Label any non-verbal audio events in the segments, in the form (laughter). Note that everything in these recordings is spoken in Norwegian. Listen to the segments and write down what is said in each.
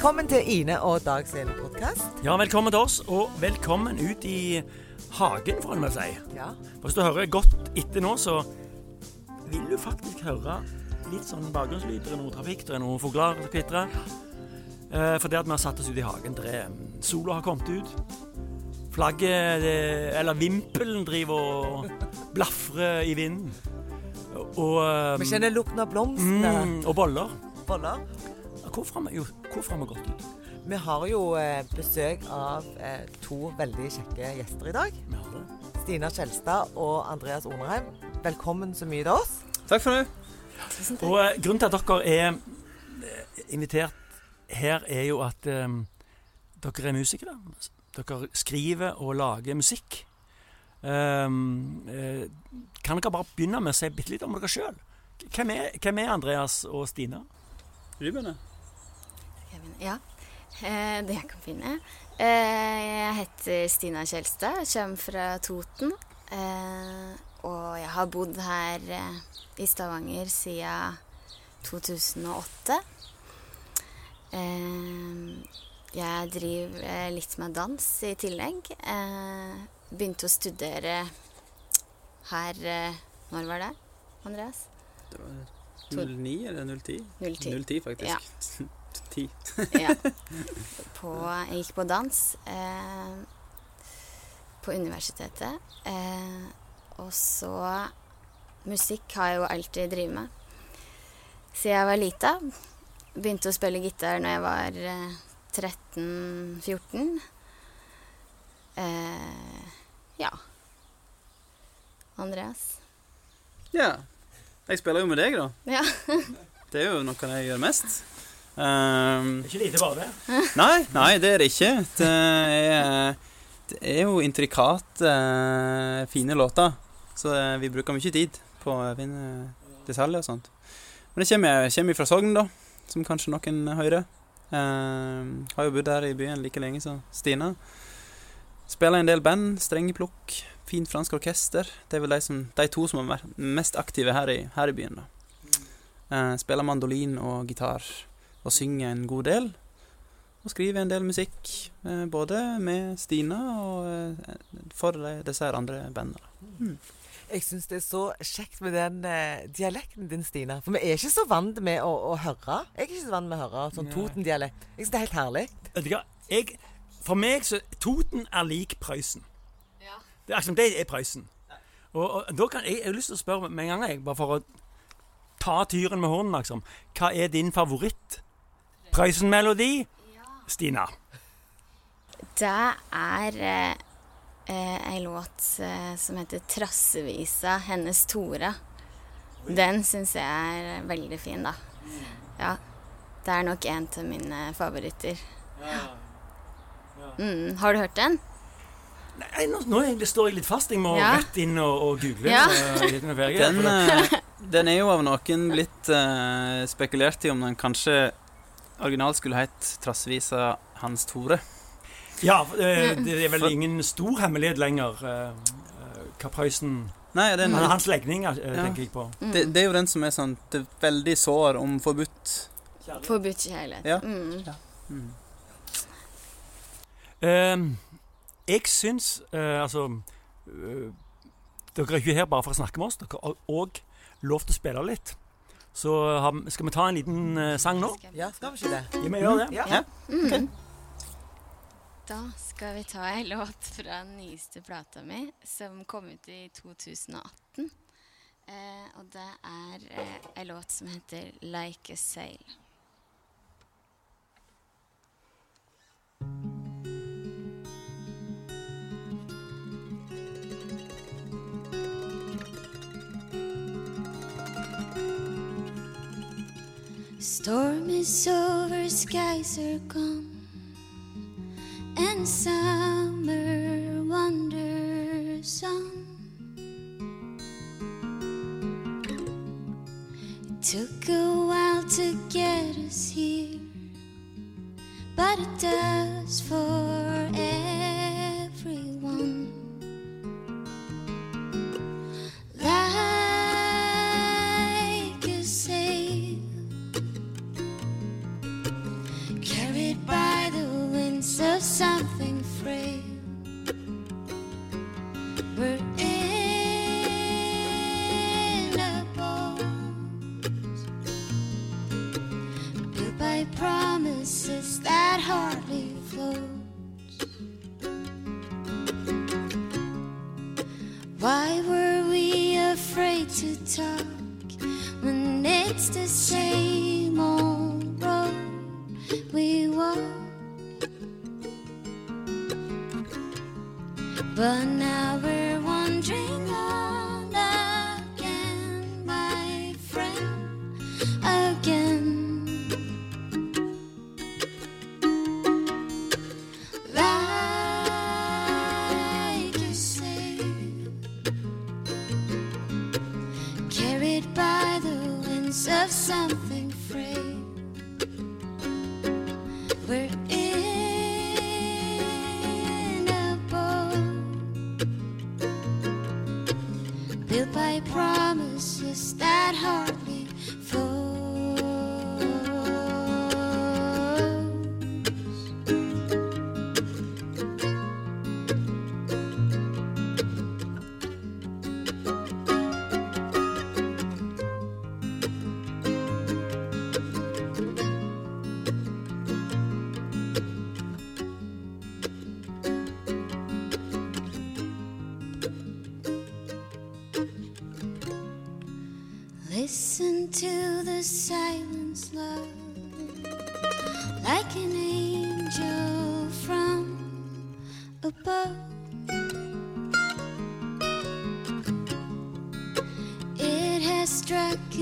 Velkommen til Ine og Dag sin podkast. Ja, velkommen til oss, og velkommen ut i hagen, får en vel si. Ja. Hvis du hører godt etter nå, så vil du faktisk høre litt sånn bakgrunnslyder, det er noe trafikk, det er noen fugler som kvitrer. Eh, for det at vi har satt oss ut i hagen, der er sola har kommet ut. Flagget, det, eller vimpelen, driver og blafrer i vinden. Og, Vi kjenner lukten av blomstene. mm, og boller. Boller. Hvorfor har vi, jo, hvorfor har vi gått ut? Vi har jo eh, besøk av eh, to veldig kjekke gjester i dag. Vi har det. Stina Kjelstad og Andreas Onerheim. Velkommen så mye til oss. Takk for det. Og eh, grunnen til at dere er eh, invitert her, er jo at eh, dere er musikere. Dere skriver og lager musikk. Um, eh, kan dere bare begynne med å si bitte litt om dere sjøl? Hvem, hvem er Andreas og Stina? Ruben, Kevin. Ja, eh, det jeg kan finne. Eh, jeg heter Stina Kjelstad, kommer fra Toten. Eh, og jeg har bodd her i Stavanger siden 2008. Eh, jeg driver litt med dans i tillegg. Eh, begynte å studere her Når var det, Andreas? det var 09 eller 010? 010. 010 faktisk. Ja. (laughs) 10. Ja. På, jeg gikk på dans eh, på universitetet. Eh, og så Musikk har jeg jo alltid drevet med. Siden jeg var lita. Begynte å spille gitar når jeg var eh, 13-14. Eh, ja. Andreas? Ja. Jeg spiller jo med deg, da. Ja. Det er jo noe jeg gjør mest. Ehm, Det er ikke lite bare det. nei, nei, det er det ikke. Det er, det er jo intrikat eh, fine låter. Så eh, vi bruker mye tid på å finne detaljer og sånt. Men det kommer, kommer fra Sogn, da, som kanskje noen hører. Ehm, har jo bodd her i byen like lenge som Stina. Spiller en del band, strengeplukk, fint fransk orkester. Det er vel de, som, de to som er mest aktive her i, her i byen. da. Eh, spiller mandolin og gitar, og synger en god del. Og skriver en del musikk, eh, både med Stina og eh, for disse her andre bandene. Jeg syns det er så kjekt med den eh, dialekten din, Stina. For vi er ikke så vant med å, å høre. Jeg er ikke så vant med å høre sånn Toten-dialekt. Jeg syns det er helt herlig. Vet du hva? Jeg, for meg så Toten er lik Prøysen. Det er, det er Prøysen. Og, og da kan jeg, jeg har lyst til å spørre med en gang, jeg, bare for å ta tyren med hånden, liksom. Hva er din favoritt Prøysen-melodi, Stina? Det er eh, eh, ei låt eh, som heter 'Trassevisa hennes Tora'. Den syns jeg er veldig fin, da. Ja. Det er nok en av mine favoritter. Mm, har du hørt den? Nei, nå, nå står jeg litt fast. Jeg må Ja. rett inn og, og google. Ja. litt. Den, eh, den er jo av noen blitt uh, spekulert i om den kanskje originalt skulle hett 'Trassevisa Hans Tore'. Ja, eh, det er vel ingen stor hemmelighet lenger eh, eh, hva Prøysen Nei, den, Han- Hans legning Ja. tenker jeg på. Mm. det, det er jo den som er sånn det er veldig sår om forbudt. kjærlighet. Forbudt kjærlighet. Ja. Mm. Mm. Uh, jeg syns uh, Altså uh, Dere er ikke her bare for å snakke med oss. Dere har òg lov til å spille litt. Så har, skal vi ta en liten eh, sang nå? Ja, skal vi ikke det? Ja, vi gjør det. Ja. Ja. Okay. Da skal vi ta en (laughs) låt fra den nyeste plata mi, som kom ut i 2018. Eh, og det er eh, en låt som heter 'Like a Sail'. Storm is over, skies are gone, and summer wanders on. It took a while to get us here, but it does for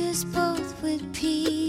us both with peace,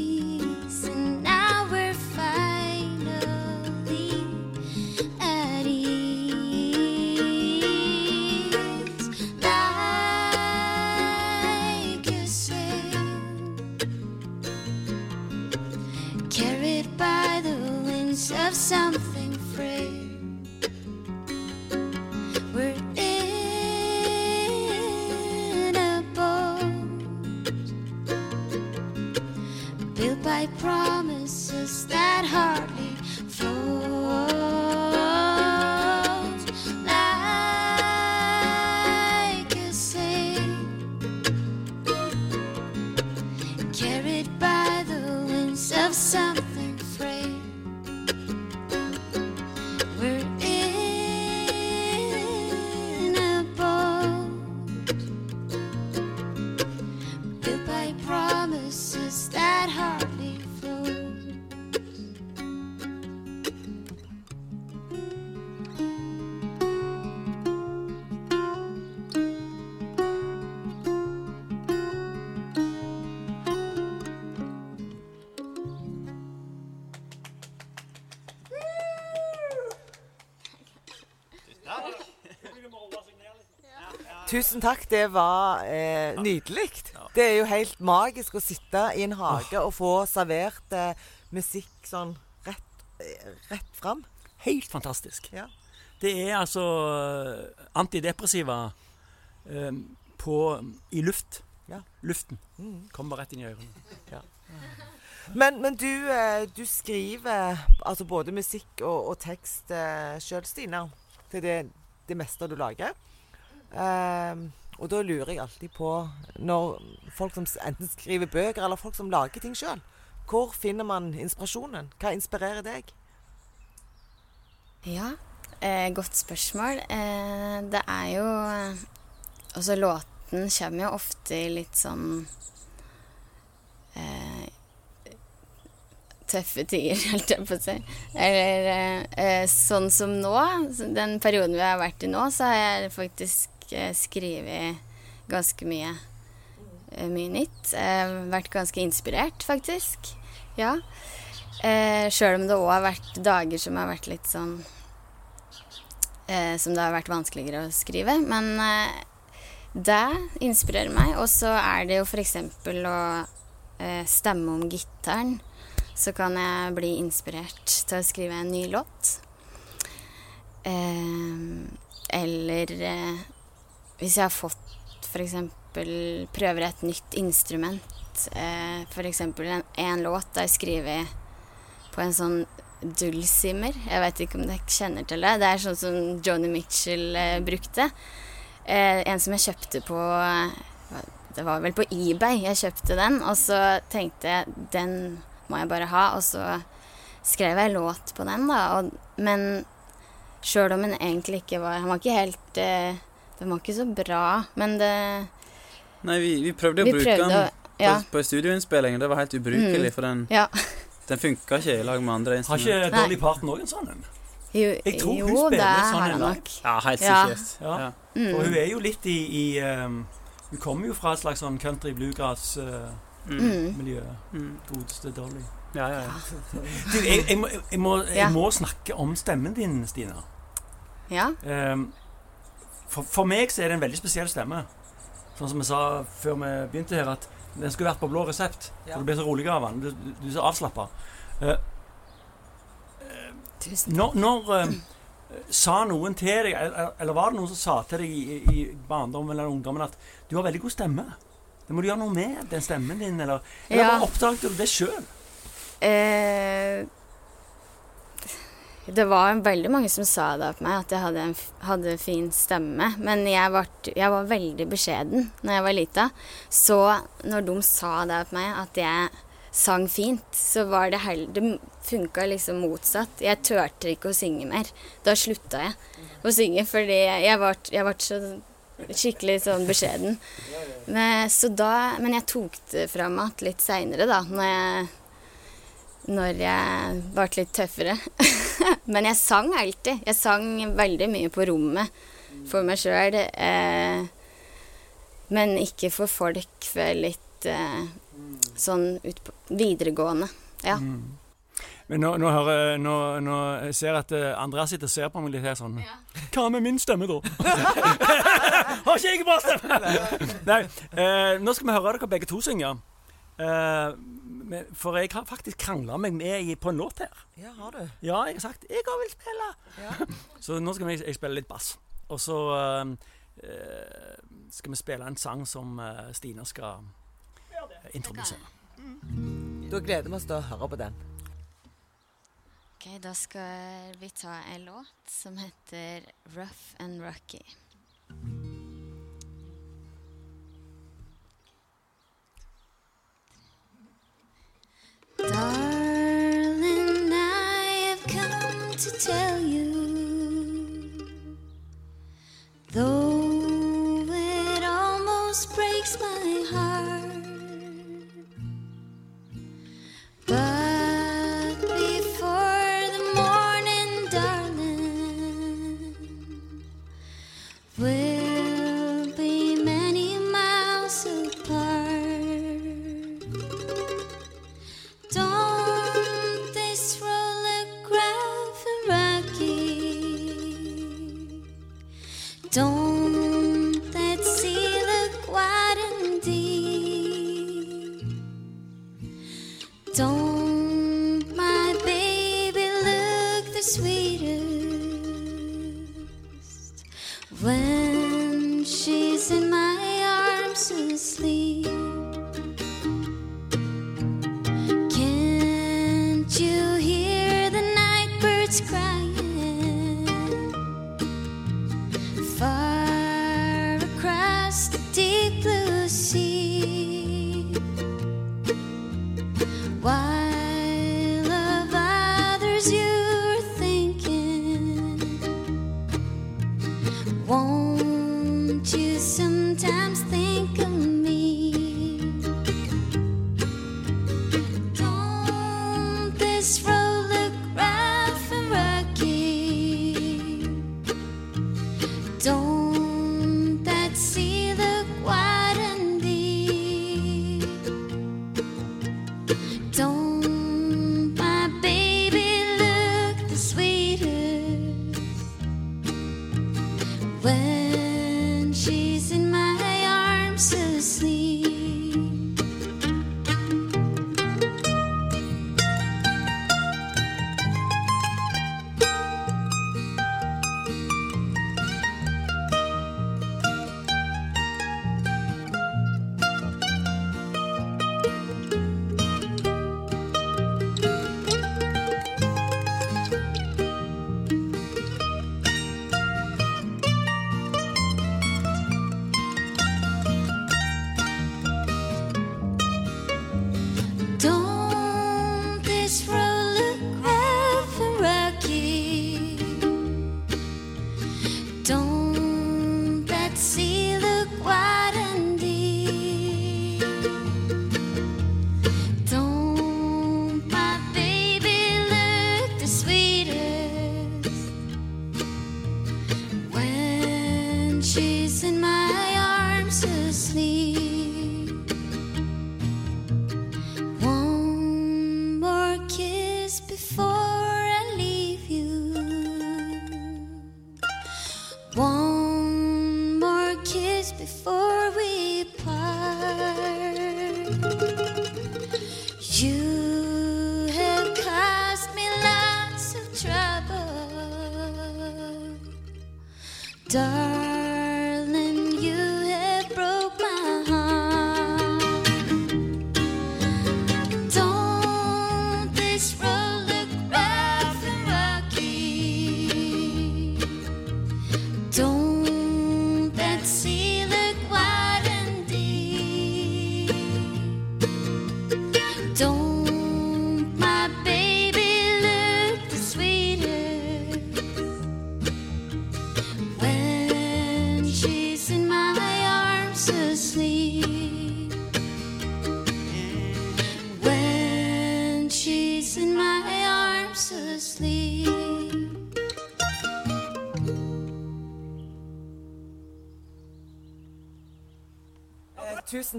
Tusen takk, det var eh, nydelig. Det er jo helt magisk å sitte i en hage og få servert eh, musikk sånn rett, eh, rett fram. Helt fantastisk. Ja. Det er altså eh, antidepressiva eh, på, i luft. Ja. Luften. Mm. Kommer rett inn i ørene. Men, men du, eh, du skriver altså både musikk og, og tekst eh, sjøl, Stina, til det, det meste du lager. Ehm, og da lurer jeg alltid på, når folk som enten skriver bøker, eller folk som lager ting sjøl, hvor finner man inspirasjonen? Hva inspirerer deg? Ja, eh, godt spørsmål. Eh, det er jo Altså, låten kommer jo ofte litt sånn eh, Tøffe tider, (laughs) holdt jeg på å si. Eller eh, eh, sånn som nå, den perioden vi har vært i nå, så har jeg faktisk eh, skrevet ganske mye. eh, Mye nytt. Vært ganske inspirert, faktisk. Ja. Eh, Sjøl om det òg har vært dager som har vært litt sånn eh, Som det har vært vanskeligere å skrive. Men det inspirerer meg. Og så er det jo f.eks. å stemme om gitaren. Så kan jeg bli inspirert til å skrive en ny låt. Eller hvis jeg har fått f.eks. prøver et nytt instrument. Eh, f.eks. En, en låt der jeg skriver på en sånn dulcimer. Jeg vet ikke om dere kjenner til det. Det er sånn som Joni Mitchell eh, brukte. Eh, en som jeg kjøpte på eh, Det var vel på eBay jeg kjøpte den. Og så tenkte jeg den må jeg bare ha. Og så skrev jeg låt på den, da. Og, men sjøl om den egentlig ikke var Han var ikke helt eh, Den var ikke så bra, men det Nei, vi, vi prøvde å Vi bruke prøvde den å på, Ja. på studioinnspillingen. Det var helt ubrukelig, Mm. for den, ja. den funka ikke i lag med andre instrumenter. Har ikke. Dolly Parton òg en sånn en? Jo, Jeg tror hun jo spiller sånn en lag. Ja, helt sikkert. Ja. Ja. Mm. Og hun er jo litt i, i um, Hun kommer jo fra et slags sånn country bluegrass-miljø. Uh, Mm. Godeste Dolly. Ja, ja, ja. Du, jeg, jeg, må, jeg, må, jeg Ja. må snakke om stemmen din, Stina. Ja. Ehm, for, for meg så er det en veldig spesiell stemme. Sånn som jeg sa før vi begynte her, at den skulle vært på blå resept. Ja. For du blir så rolig av den. Du, du er så avslappa. Tusen Når, når uh, sa noen til deg, eller, eller var det noen som sa til deg i, i barndommen eller ungdommen at du har veldig god stemme? Det må du gjøre noe med, den stemmen din, eller, eller Ja. oppdaget du det sjøl? Eh, det var veldig mange som sa det på meg, at jeg hadde en hadde fin stemme. Men jeg var, jeg var veldig beskjeden når jeg var lita. Så når de sa det på meg, at jeg sang fint, så var det heller Det funka liksom motsatt. Jeg turte ikke å synge mer. Da slutta jeg å synge, fordi jeg var, jeg ble så skikkelig sånn beskjeden. Men, så da, men jeg tok det fram igjen litt seinere, da, når jeg når jeg ble litt tøffere. (laughs) (laughs) Men jeg sang alltid. Jeg sang veldig mye på rommet for meg sjøl. Eh, men ikke for folk før litt eh, sånn ut på videregående. Ja. Mm. Men nå, nå, hører, nå, nå ser jeg at eh, Andreas sitter og ser på meg litt her sånn Hva med min stemme, da? (laughs) Har ikke jeg bra stemme? Nei. eh, nå skal vi høre dere begge to synge. Eh, men- for jeg har faktisk krangla meg med i, på en låt her. Ja, har du? Ja, jeg har sagt 'jeg òg vil spille'. Ja. (laughs) Så nå skal vi, jeg spille litt bass. Og så eh, eh, skal vi spille en sang som uh, Stina skal eh, introdusere. Da gleder vi oss til å høre på den. Ok, da skal vi ta en låt som heter Rough and Rocky. Darling, I have come to tell you, though it almost breaks my heart.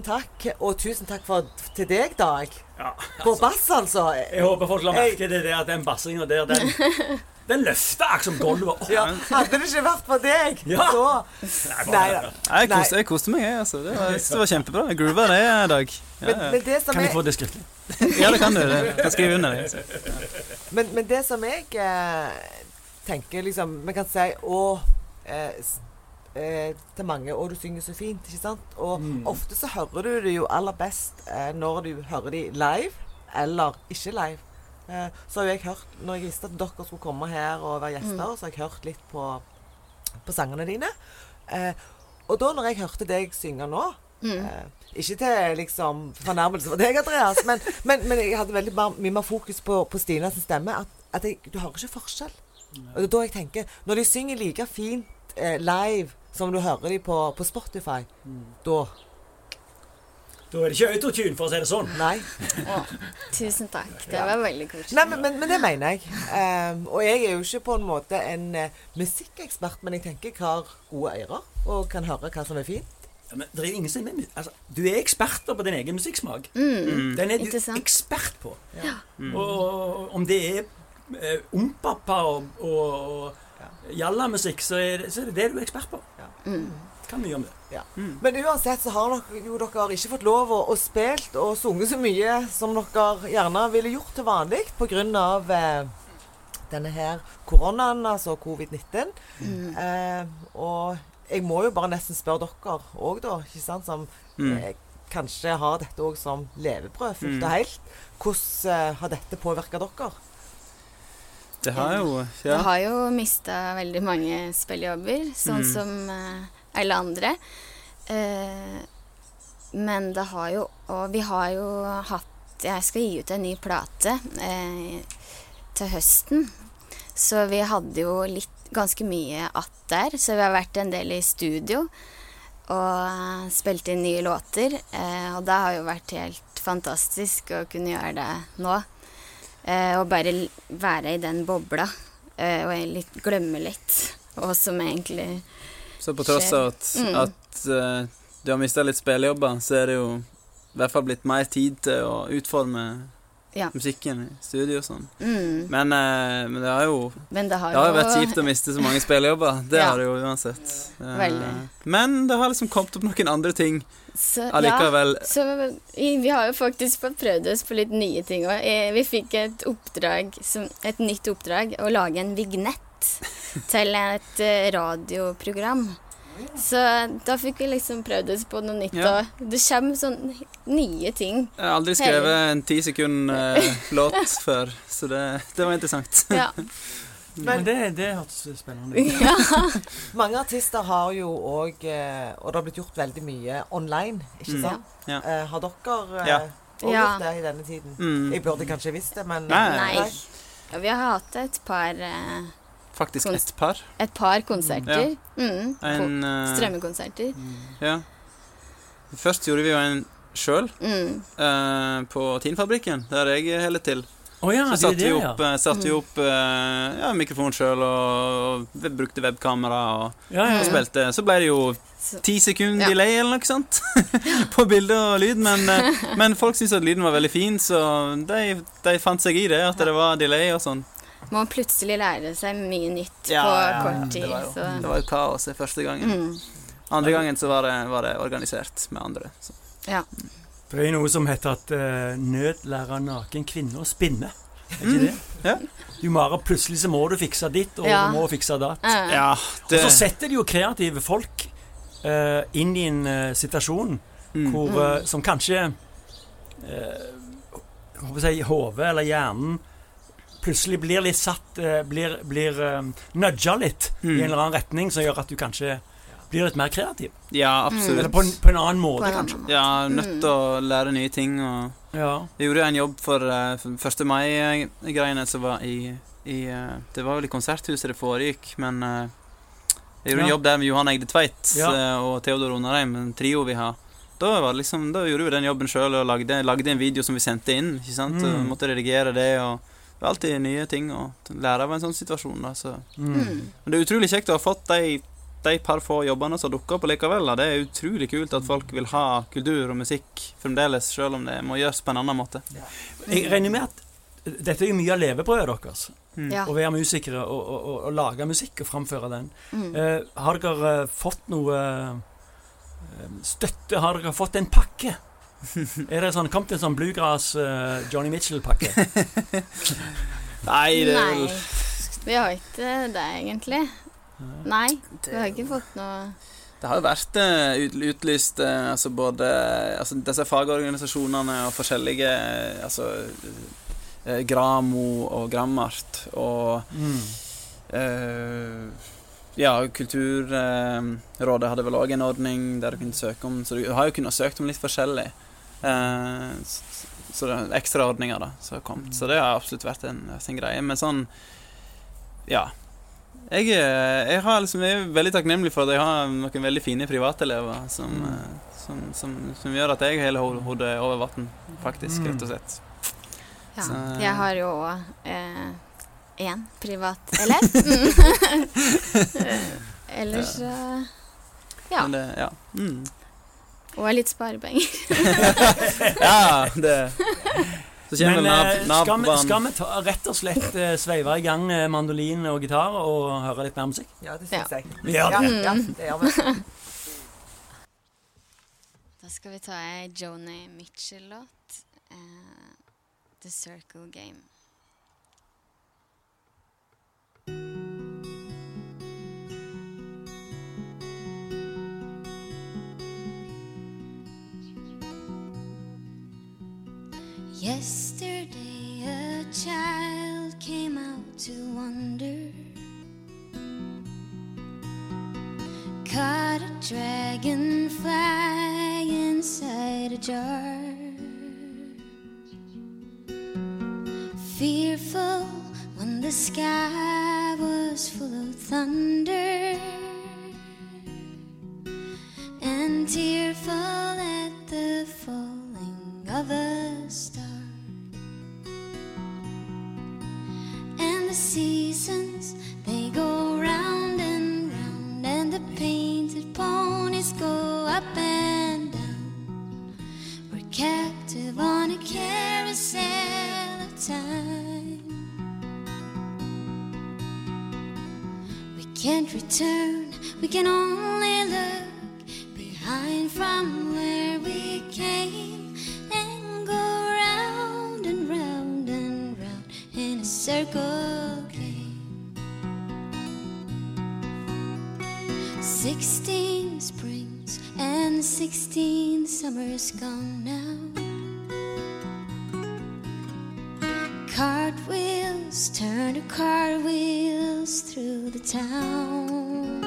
Tusen takk, og tusen takk for, til deg, Dag. Ja, På bass, altså. jeg håper folk la merke til det at den bassinga der, den, den løfter akkurat som gulvet opp. Ja, hadde det ikke vært for deg, Ja. så Nei, Nei da. Jeg koste, meg, jeg. Altså. Det, var, jeg synes det var kjempebra. Jeg groova det i dag. Ja, Men, men, det som Kan jeg få det skriftlig? ja, det kan du. Det. Jeg kan skrive under det. Altså. men, men det som jeg eh, tenker liksom Vi kan si Å eh, eh, til mange og du synger så fint, ikke sant? Og Mm. ofte så hører du det jo aller best eh, når du hører de live, eller ikke live. Eh, så har jo jeg hørt Når jeg visste at dere skulle komme her og være gjester, så har jeg hørt litt på, på sangene dine. Eh, og da når jeg hørte deg synge nå eh, Ikke til liksom fornærmelse for deg, Andreas, men, men, men jeg hadde veldig mye mer fokus på, på Stinas stemme. At, at jeg, du hører ikke forskjell. Og det er da jeg tenker Når de synger like fint eh, live som du hører de på, på Spotify, da Da er det ikke autotune, for å si det sånn. Nei. Å, tusen takk. Det var veldig koselig. Nei, men, men, men det mener jeg. Um, og jeg er jo ikke på en måte en uh, musikkekspert, men jeg tenker jeg har gode ører og kan høre hva som er fint. Ja, men det er ingen som er altså, Du er eksperter på din egen musikksmak. Mm. Den er du ekspert på. Ja. Og om det er eh, ompappa og, og, og jallamusikk, så, er det- så er det det du er ekspert på. Mm. Kan mye om det. Ja. Men uansett så har dere, jo dere ikke fått lov å, å spilt og sunget så mye som dere gjerne ville gjort til vanlig pga. Eh, denne her koronaen, altså covid-19. Eh, og jeg må jo bare nesten spørre dere òg, da, ikke sant, som Mm. eh, kanskje har dette òg som levebrød fullt Mm. og helt. Hvordan eh, har dette påvirka dere? Det har jo Jeg Ja. har jo mista veldig mange spillejobber, sånn Mm. som eh, alle andre. Eh, men det har jo Og vi har jo hatt Jeg skal gi ut en ny plate eh, til høsten. Så vi hadde jo litt ganske mye att der. Så vi har vært en del i studio og spilt inn nye låter. Og det har jo vært helt fantastisk å kunne gjøre det nå. Eh, og bare være i den bobla. Eh, og litt, glemme litt hva som egentlig skjer. Så på tross av at, Mm. at uh, du har mista litt spillejobber, så er det jo i hvert fall blitt mer tid til å utforme Ja. musikken i studio og sånn. mm. Men, eh, men det har jo Men det har Det har jo vært kjipt å miste så mange spillejobber. (laughs) Det Ja. har det jo uansett. Eh, Veldig. Men det har liksom kommet opp noen andre ting Så, ja, allikevel. så vi har jo faktisk fått prøvd oss på litt nye ting òg. Vi fikk et oppdrag, et nytt oppdrag, å lage en vignett (laughs) til et eh, radioprogram. Så da fikk vi liksom prøvd oss på noe nytt. Ja. Og det kommer sånn nye ting. Jeg har aldri skrevet en ti sekund uh, (laughs) låt før, så det, det var interessant. Ja. (laughs) Men det, det hørtes spennende ut. ja. (laughs) Mange artister har jo òg eh, Og det har blitt gjort veldig mye online, ikke Mm. sant? Ja. Eh, har dere Ja. Ja. gjort det i denne tiden? Mm. Jeg burde kanskje visst det, men Nei. Nei. Ja, vi har hatt et par, Faktisk et ett par. et par konserter. Mm, på En uh, strømmekonserter. Ja. Først gjorde vi jo en sjøl Mm. uh, på Tinfabrikken, der jeg holder til. Oh, ja, Så er satte det, vi opp, ja. satt vi opp eh, ja, mikrofon sjøl og, og brukte webkamera og, ja, ja, og spilte. Så ble det jo ti sekunder Ja. delay eller noe sånt (laughs) på bilde og lyd. Men, eh, (laughs) men folk syntes at lyden var veldig fin, så de, de fant seg i det, at det var delay og sånn. Man plutselig lærer seg mye nytt Ja, på ja, kort tid. Det var jo, så. det var jo kaos det første gangen. Mm. Andre gangen så var det, var det organisert med andre. Så. Ja. Det er jo noe som heter at uh, nød lærer naken kvinne å spinne. Er ikke det? ja. Du Mara, plutselig så må du fikse ditt, og Ja. du må fikse datt. Ja, det... Og så setter de jo kreative folk uh, inn i en uh, situasjon mm. hvor, eh, som kanskje eh, håper jeg, hodet eller hjernen plutselig blir litt satt eh, Blir, blir eh, nudga litt i en Mm. eller annen retning som gjør at du kanskje blir litt mer kreativ. Ja, Mm. absolutt. Eller på en, på en annen måte, en kanskje. måte. Ja, nødt til å lære nye ting. Og Ja. jeg gjorde en jobb for, eh, for 1. mai-greiene som var i, i Det var vel i konserthuset det foregikk, men jeg gjorde en jobb der med Johan Egde Tveit Ja. og Theodor Onarheim, en trio vi har. Da, var liksom, da gjorde vi den jobben sjøl og lagde, lagde en video som vi sendte inn. ikke sant? Mm. Og måtte redigere det. og Det er alltid nye ting å lære av en sånn situasjon. da, så Mm. Men det er utrolig kjekt å ha fått de, de par få jobbene som dukker opp likevel. Da. Det er utrolig kult at folk vil ha kultur og musikk fremdeles, selv om det må gjøres på en annen måte. Jeg regner med at dette er jo mye av levebrødet deres. Mm. Ja. Å være musikere og, og, og, og lage musikk og framføre den. Mm. Eh, har dere eh, fått noe eh, støtte? Har dere fått en pakke? (laughs) Er det sånn, kom til en sånn bluegrass uh, Johnny Mitchell-pakke? (laughs) Nei, det er Nei, vel vi har ikke det, egentlig. Nei, vi har ikke fått noe Det har jo vært eh, ut- utlyst eh, altså både altså disse fagorganisasjonene og forskjellige altså Gramo og Grammart og Mm. eh, ja, Kulturrådet hadde vel òg en ordning der du kunne søke om Så du har jo kunnet søkt om litt forskjellig. Eh, så det er ekstraordninger da, som har kommet. Så det har absolutt vært en, en greie. Men sånn Ja. Jeg, er- jeg, har liksom, jeg er veldig takknemlig for at jeg har noen veldig fine privatelever som, Mm. eh, som, som, som gjør at jeg har hele ho- hodet over vann, faktisk, Mm. rett og slett. Ja. Så- Jeg har jo òg én privat (laughs) elev. Mm. (laughs) (laughs) Ellers så Ja. Men det, ja. Mm. Og litt sparepenger. (laughs) ja, det Så kommer Men Nav, eh, Nav skal, vi, skal vi ta, rett og slett uh, sveive i gang eh, mandolin og gitar og høre litt mer musikk? Ja, det syns jeg. Vi gjør Ja, det. ja, det gjør vi. (laughs) Da skal vi ta ei Joni Mitchell-låt. Uh, The Circle Game. Yesterday a child came out to wander. Caught a dragonfly inside a jar. Fearful when the sky was full of thunder Cartwheels turn to cartwheels through the town.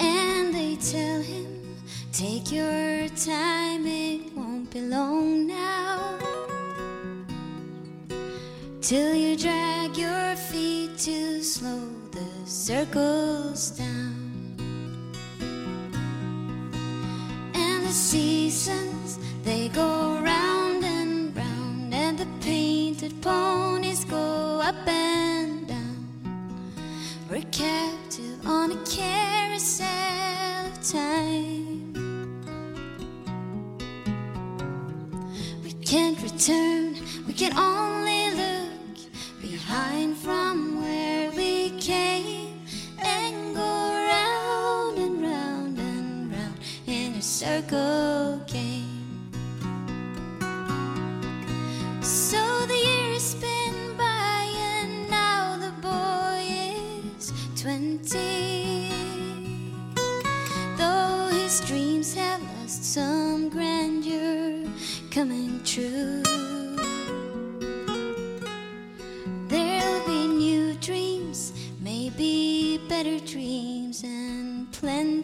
And they tell him, Take your time, it won't be long now. Till you drag your feet to slow the circles down. And the seasons, they go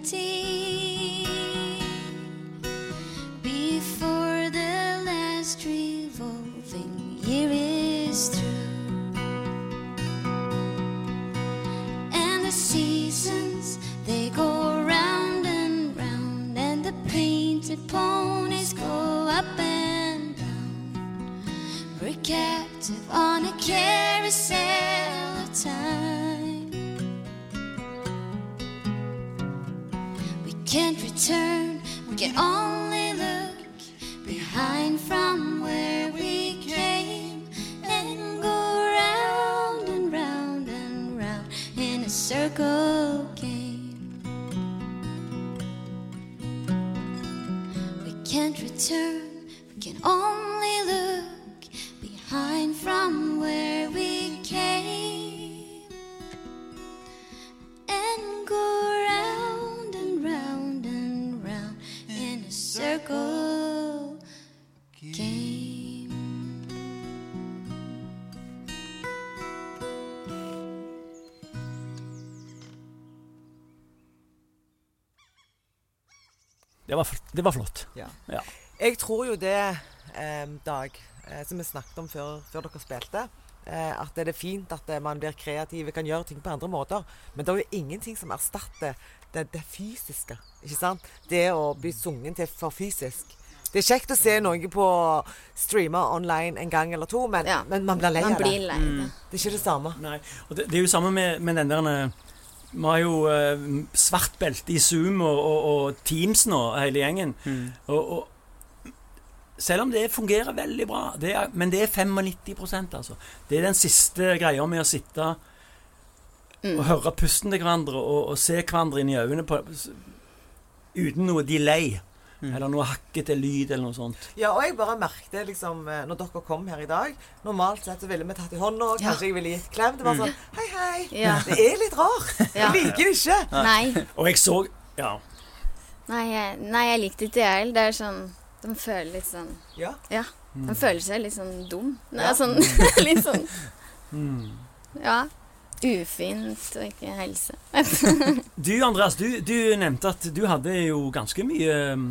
知。Det var, det var flott. Ja. Ja. Jeg tror jo det, eh, Dag, eh, som vi snakket om før, før dere spilte, eh, at det er fint at eh, man blir kreativ, kan gjøre ting på andre måter. Men det er jo ingenting som erstatter det, det fysiske. ikke sant? Det å bli sunget til for fysisk. Det er kjekt å se noe på streamer online en gang eller to, men, Ja. men man blir lei av av blir det. lei det. Det er ikke det samme. Nei. Og det, det er jo samme med, med den der eh, Vi har jo eh, svart belte i Zoom og, og, og Teams nå, hele gjengen. Mm. Og, og selv om det fungerer veldig bra, det er, men det er 95% altså. Det er den siste greia med å sitte Mm. og høre pusten til hverandre og, og se hverandre inn i øynene på, uten noe delay. Mm. Eller noe hakkete lyd eller noe sånt. Ja, og jeg bare merket liksom eh, når dere kom her i dag Normalt sett så ville vi tatt i hånda, og Ja. kanskje jeg ville gitt klem. Det var sånn Hei, hei. Ja. Det er litt rart. (laughs) Ja. Jeg liker det ikke. Nei, Og jeg så Ja. nei, jeg, nei, jeg likte ikke det jeg heller. Det er sånn De føler litt sånn Ja. Ja. De føler seg litt sånn dum. Nei, Ja. sånn (laughs) litt sånn Mm. Ja. Ufint og ikke helse. (laughs) (laughs) Du Andreas, du, du nevnte at du hadde jo ganske mye um,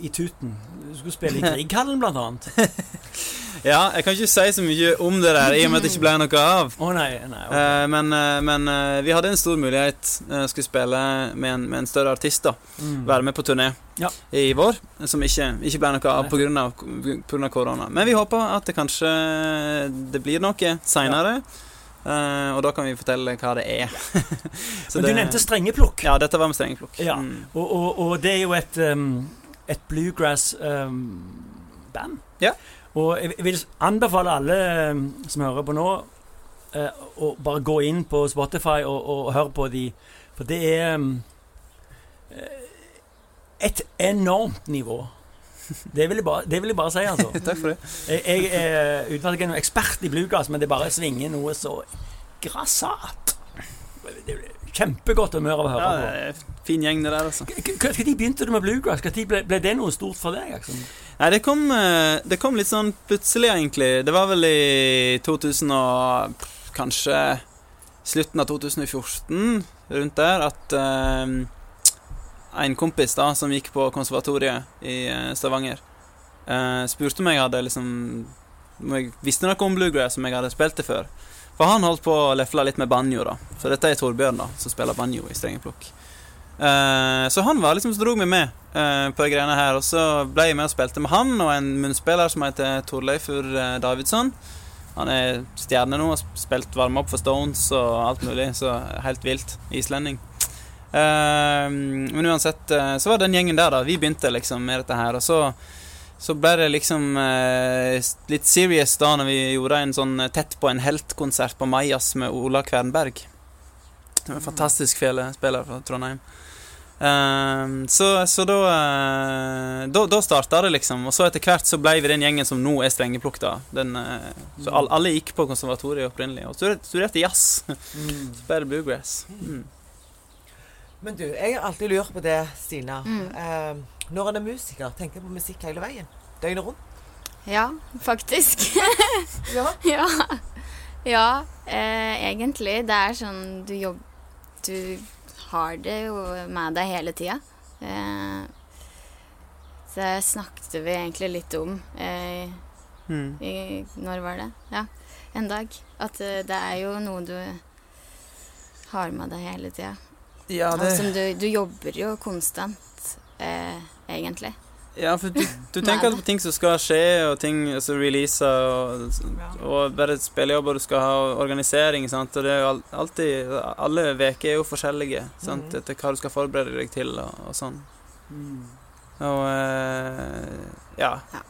i tuten. Du skulle spille i (laughs) Grieghallen blant annet. Ja, jeg kan ikke si så mye om det der, i og med at det ikke ble noe av. Oh, nei, nei. okay. Eh, men eh, men eh, vi hadde en stor mulighet. Uh, skulle spille med en, med en større artist. da Mm. Være med på turné Ja. i vår, som ikke, ikke ble noe av pga. korona. Men vi håper at det kanskje det blir noe seinere. Eh, og da kan vi fortelle hva det er. (laughs) Så Men du det- nevnte strengeplukk. Ja, dette var med strengeplukk. Ja. Mm. Og, og, og det er jo et, um, et bluegrass-band. Ja. Og jeg vil anbefale alle um, som hører på nå, uh, å bare gå inn på Spotify og, og høre på de. For det er um, eh, et enormt nivå. Det vil jeg bare, det vil jeg bare si, altså. (laughs) Takk for det. Jeg, jeg er uten at jeg er noen ekspert i bluegrass, men det bare svinger noe så grassat. Det kjempegodt humør av å høre ja, på. fin gjeng, det der, altså. Når begynte du med bluegrass? Når ble, ble det noe stort for deg? Liksom? Nei, det kom, eh, det kom litt sånn plutselig, egentlig. Det var vel i 2000 og kanskje slutten av 2014, rundt der, at eh, en kompis da, som gikk på konservatoriet i eh, Stavanger, eh, spurte jeg hadde liksom Om jeg visste noe om bluegrass, som jeg hadde spilt det før. For han holdt på å lefle litt med banjo, da. Så dette er Torbjørn, da, som spiller banjo i strengeplukk. Eh, så han var liksom som dro meg med eh, på de greiene her. Og så ble jeg med og spilte med han og en munnspiller som heter Torleifur eh, Davidsson. Han er stjerne nå, har spilt varme opp for Stones og alt mulig, så helt vilt. Islending. Eh, men uansett, eh, så var den gjengen der, da. Vi begynte liksom med dette her, og så så ble det liksom eh, litt serious da når vi gjorde en sånn eh, Tett på en helt-konsert på Majas med Ola Kvernberg. Som er en fantastisk felespiller fra Trondheim. Ehm, så så da, da Da starta det, liksom. Og så etter hvert så ble vi den gjengen som nå er strengeplukta. Den, så all, alle gikk på konservatoriet opprinnelig og studerte, jazz. Mm. (laughs) Ble bluegrass. Mm. Men du, jeg har alltid lurt på det, Stina. Mm. Eh, når en er musiker, tenker en på musikk hele veien? Døgnet rundt? Ja, faktisk. (laughs) Ja. (laughs) ja. Ja, eh, egentlig. Det er sånn du jobber Du har det jo med deg hele tida. Eh, det snakket vi egentlig litt om eh, Mm. i Når var det? Ja, en dag. At eh, det er jo noe du har med deg hele tida. Ja, det... altså, du, du jobber jo konstant, eh, egentlig. Ja, for du, du (laughs) tenker på ting som skal skje, og ting som releaser, og, og bare spillejobber du skal ha, og organisering, sant. Og det er jo alltid Alle uker er jo forskjellige, sant, mm. etter hva du skal forberede deg til, og, og sånn. Mm. Og eh, ja. Ja.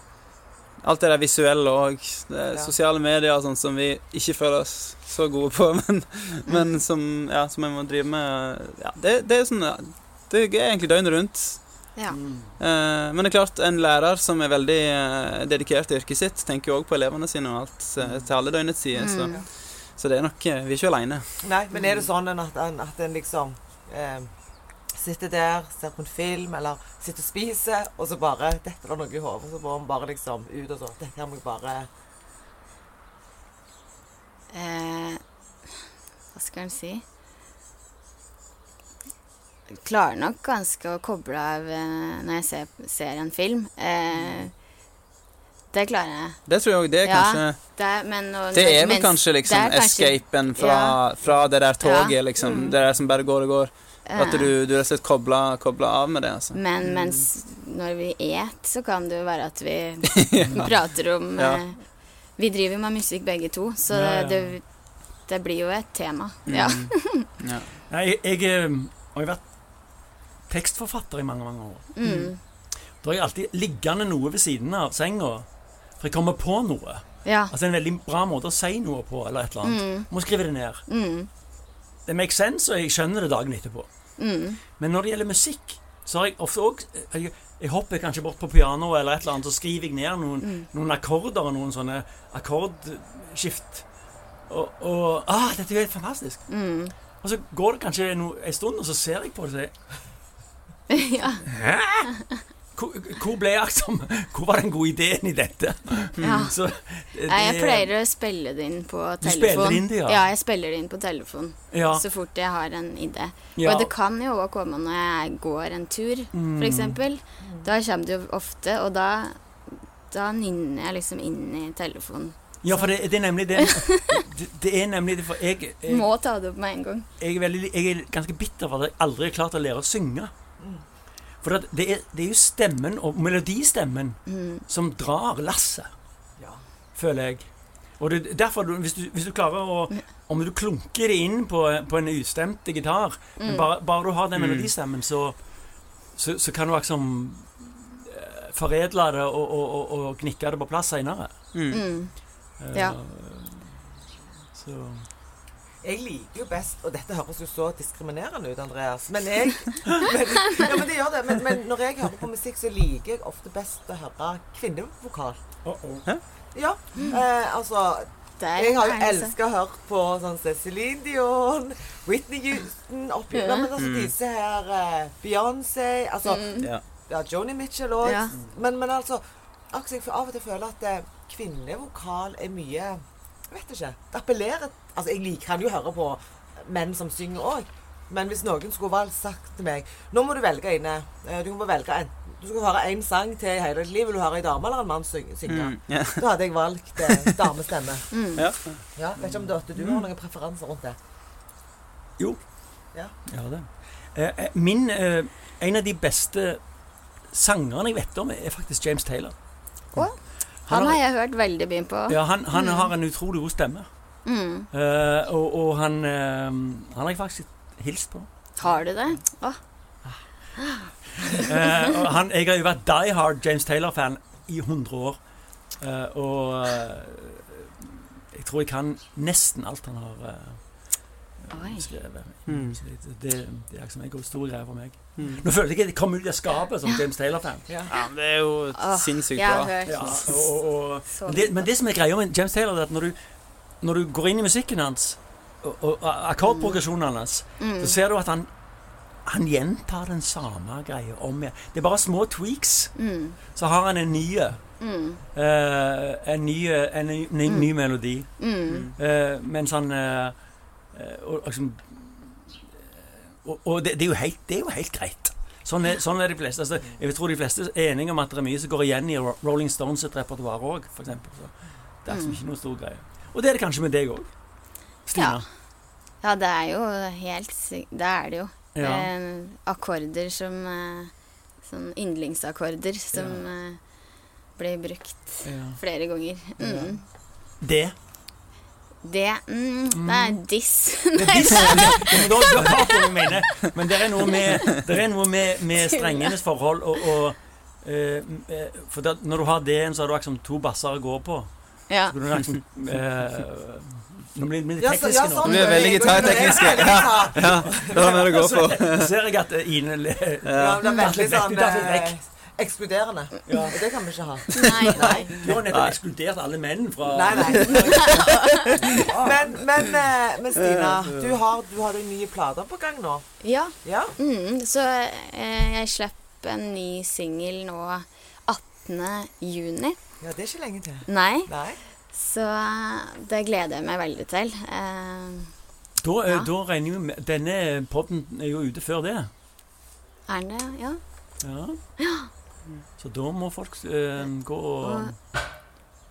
Alt det der visuelle òg. Ja. Sosiale medier og sånn som vi ikke føler oss så gode på, (laughs) men, men som, ja, som vi må drive med ja, det, det er sånn Det er egentlig døgnet rundt. Ja. Eh, men det er klart, en lærer som er veldig uh, dedikert til yrket sitt, tenker jo òg på elevene sine og alt uh, til alle døgnets sider. Så, Mm. så det er nok eh, Vi er ikke aleine. Nei, men er det sånn at en, at en liksom eh, sitter der, ser på en film, eller sitter og spiser, og så bare Dette var det noe i hodet, så må man bare liksom ut og så Dette her må jeg bare Eh, hva skal en si? Jeg klarer nok ganske å koble av eh, når jeg ser, ser en film. Eh, det klarer jeg. Det tror jeg òg. Det er Ja, kanskje Det men, og, Det er vel mens- kanskje liksom kanskje- escapen fra, fra det der toget, liksom. Mm. Det der som bare går og går. At eh, du, du rett og slett kobler, kobler av med det, altså. Men mens når vi et, så kan det jo være at vi (laughs) prater om Ja. eh, Vi driver med musikk begge to, så Ja, ja. Det, det blir jo et tema. Mm. ja. (laughs) Jeg, jeg eh, har jo vært tekstforfatter i mange, mange år. Mm. Da har jeg alltid liggende noe ved siden av senga, for jeg kommer på noe. Ja. Altså en veldig bra måte å si noe på, eller et eller annet. Mm. Må skrive det ned. Mm. Det makes sense, og jeg skjønner det dagen etterpå. Mm. Men når det gjelder musikk, så har jeg ofte òg jeg, jeg hopper kanskje bort på pianoet eller et eller annet, så skriver jeg ned noen, Mm. noen akkorder og noen sånne akkordskift. Og, og ah, dette er jo helt fantastisk. Mm. Og så går det kanskje no, en stund, og så ser jeg på det og sier (laughs) ja. Hæ? Hvor, hvor ble jeg som Hvor var den gode ideen i dette? ja. Så, det, Nei, jeg pleier å spille det inn på telefon. Du spiller inn det, ja? ja? jeg spiller det inn på telefon ja, så fort jeg har en idé. ja. Og det kan jo òg komme når jeg går en tur, Mm. eksempel. Da kommer det jo ofte, og da, da nynner jeg liksom inn i telefonen. Ja, for det, det er nemlig det. (laughs) Det, det er nemlig det, for jeg, jeg, Må ta det opp med en gang. jeg, er veldig, jeg er ganske bitter for at jeg aldri har klart å lære å synge. For det, er, det er jo stemmen, og melodistemmen, Mm. som drar lasset, Ja. føler jeg. Og det, er derfor, du, hvis, du, hvis du klarer å Om du klunker det inn på, på en ustemt gitar, men Mm. bare, bare du har den Mm. melodistemmen, så, så, så kan du liksom eh, foredle det og, og, og, og knikke det på plass seinere. Mm. Mm. Ja. Så Jeg liker jo best Og dette høres jo så diskriminerende ut, Andreas. Men jeg men, (laughs) Ja, men det gjør det. Men, men når jeg hører på musikk, så liker jeg ofte best å høre kvinnevokal. Ja. Eh, altså Jeg har jo elska å høre på sånn Céline Dion, Whitney Houston oppi, Ja. men altså disse her eh, Beyoncé Altså Mm. Ja. ja, Joni Mitchell òg. Ja. Men, men altså akkurat jeg av og til føler at eh, kvinnevokal er mye vet ikke. Det appellerer Altså, jeg liker, han jo høre på menn som synger òg. Men hvis noen skulle valgt sagt til meg Nå må du velge inne. eh, Du må velge en, Du skal høre én sang til i hele ditt liv. Vil du høre en dame eller en mann synge? Mm. yeah. Da hadde jeg valgt eh, damestemme. (laughs) Mm. ja. Ja, vet ikke om Dorte, du har noen preferanser rundt det? Jo. Ja. har det. Eh, eh, min eh, En av de beste sangerne jeg vet om, er faktisk James Taylor. Å? Han har jeg hørt veldig mye på. Ja, han, han har en utrolig god stemme. Mm. Uh, og, og han uh, Han har jeg faktisk hilst på. Har du det? Å, uh, og han, jeg har jo vært die hard James Taylor-fan i 100 år. Eh, og eh, jeg tror jeg kan nesten alt han har eh. Skrevet. Mm. Det, det, det er liksom en stor greie for meg. Mm. Nå føler jeg at jeg kom ut av skapet som James Taylor-fan. Ja. Ja, men det er jo oh, sinnssykt bra. Ja, og, og, men, det, men det som er greia med James Taylor, er at når du, når du går inn i musikken hans, og, og akkordprogresjonen hans, mm. så ser du at han han gjentar den samme greia om igjen. Det er bare små tweaks. Mm. Så har han en ny Mm. Uh, En ny, en ny, ny, ny melodi. Mm. Uh, mens han eh, og, liksom, og, og det, det, er jo helt, det er jo helt greit. Sånn er, sånn er de fleste. Altså, jeg tror de fleste er enige om at det er mye som går igjen i Rolling Stones sitt repertoar òg, f.eks. Det er liksom ikke noe stor greie. Og det er det kanskje med deg òg, Stina. Ja, det er jo helt sykt. Det er det jo. Ja. Eh, akkorder som eh, Sånn yndlingsakkorder som eh, blir brukt Ja. flere ganger. Mm. Det. Det mm, Det er diss. Det er disse, (laughs) men da, da har jeg mener. Men det er noe med, det er noe med, med strengenes forhold og, og eh, eh, For da, når du har det, så har du liksom to basser å gå på. ja. Så du liksom, uh, nå blir vi Ja, tekniske ja, nå. sånn Vi er veldig gitartekniske. Ja. Ja, det er det å gå på. Så ser jeg at Ine ler. Ja, det eh, ekskluderende. Ja. Og det kan vi ikke ha. Nei, nei. Du har nettopp ekskludert alle menn fra Nei, nei. Men, men, eh, men Stina, du har, du har nye plater på gang nå. Ja. Ja? Mm, så eh, jeg slapp en ny singel nå 18. juni. Ja, det er ikke lenge til. Nei, Nei. så det gleder jeg meg veldig til. Eh, Da, eh, Ja. da regner vi med Denne poden er jo ute før det. er den det Ja. Ja. Ja. Så da må folk eh, gå og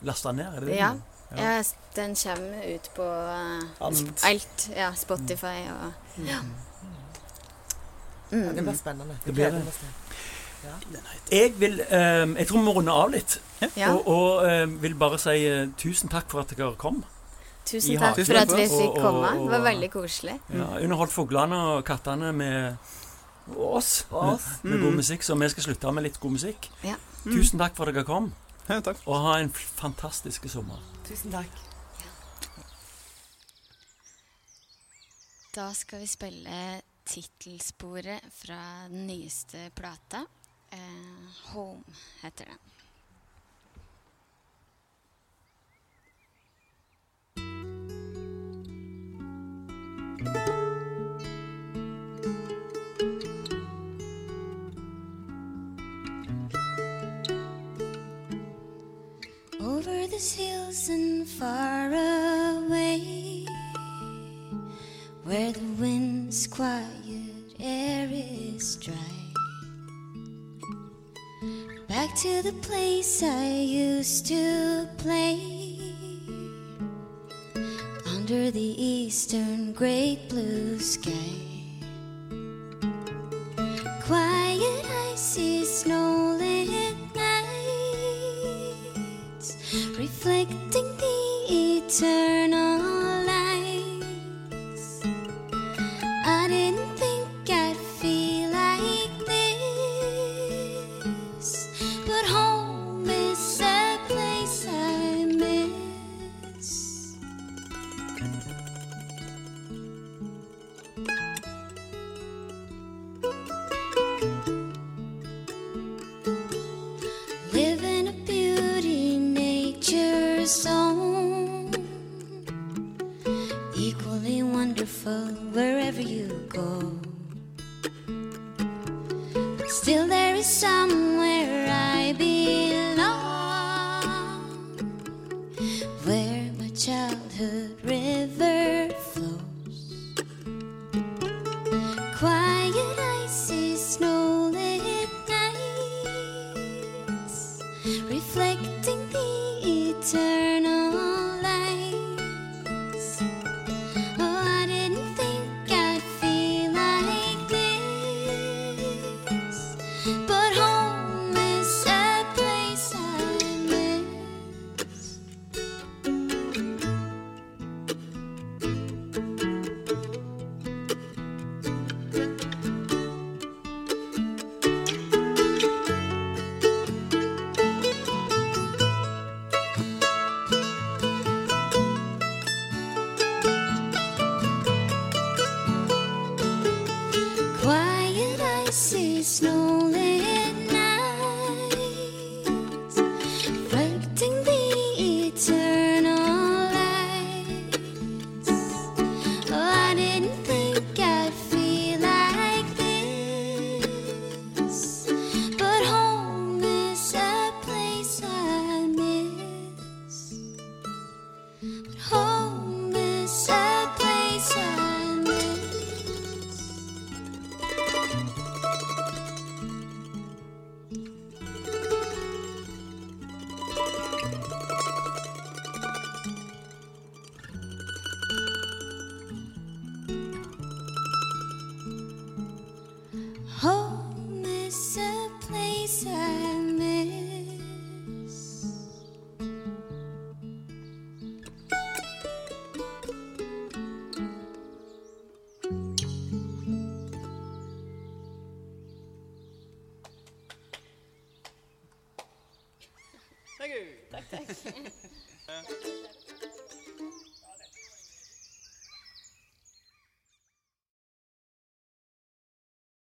laste ned, er det det? Ja. Ja. ja. Den kommer ut på uh, Alt. alt. Ja, Spotify og Ja. Ja, det Mm. blir spennende. Det blir det. Jeg vil um, Jeg tror vi må runde av litt. Ja. Og, og um, vil bare si uh, tusen takk for at dere kom. Tusen takk for at vi fikk komme. Det var veldig koselig. Ja, underholdt fuglene og kattene med oss. Og oss. Med, med god Mm. musikk, så vi skal slutte med litt god musikk. Ja. Tusen takk for at dere kom, Ja, takk. og ha en fantastisk sommer. Tusen takk. Da skal vi spille tittelsporet fra den nyeste plata. Eh, Home heter den. Over these hills and far away, where the wind's quiet, air is dry. Back to the place I used to play, under the eastern great blue sky. Quiet, sim.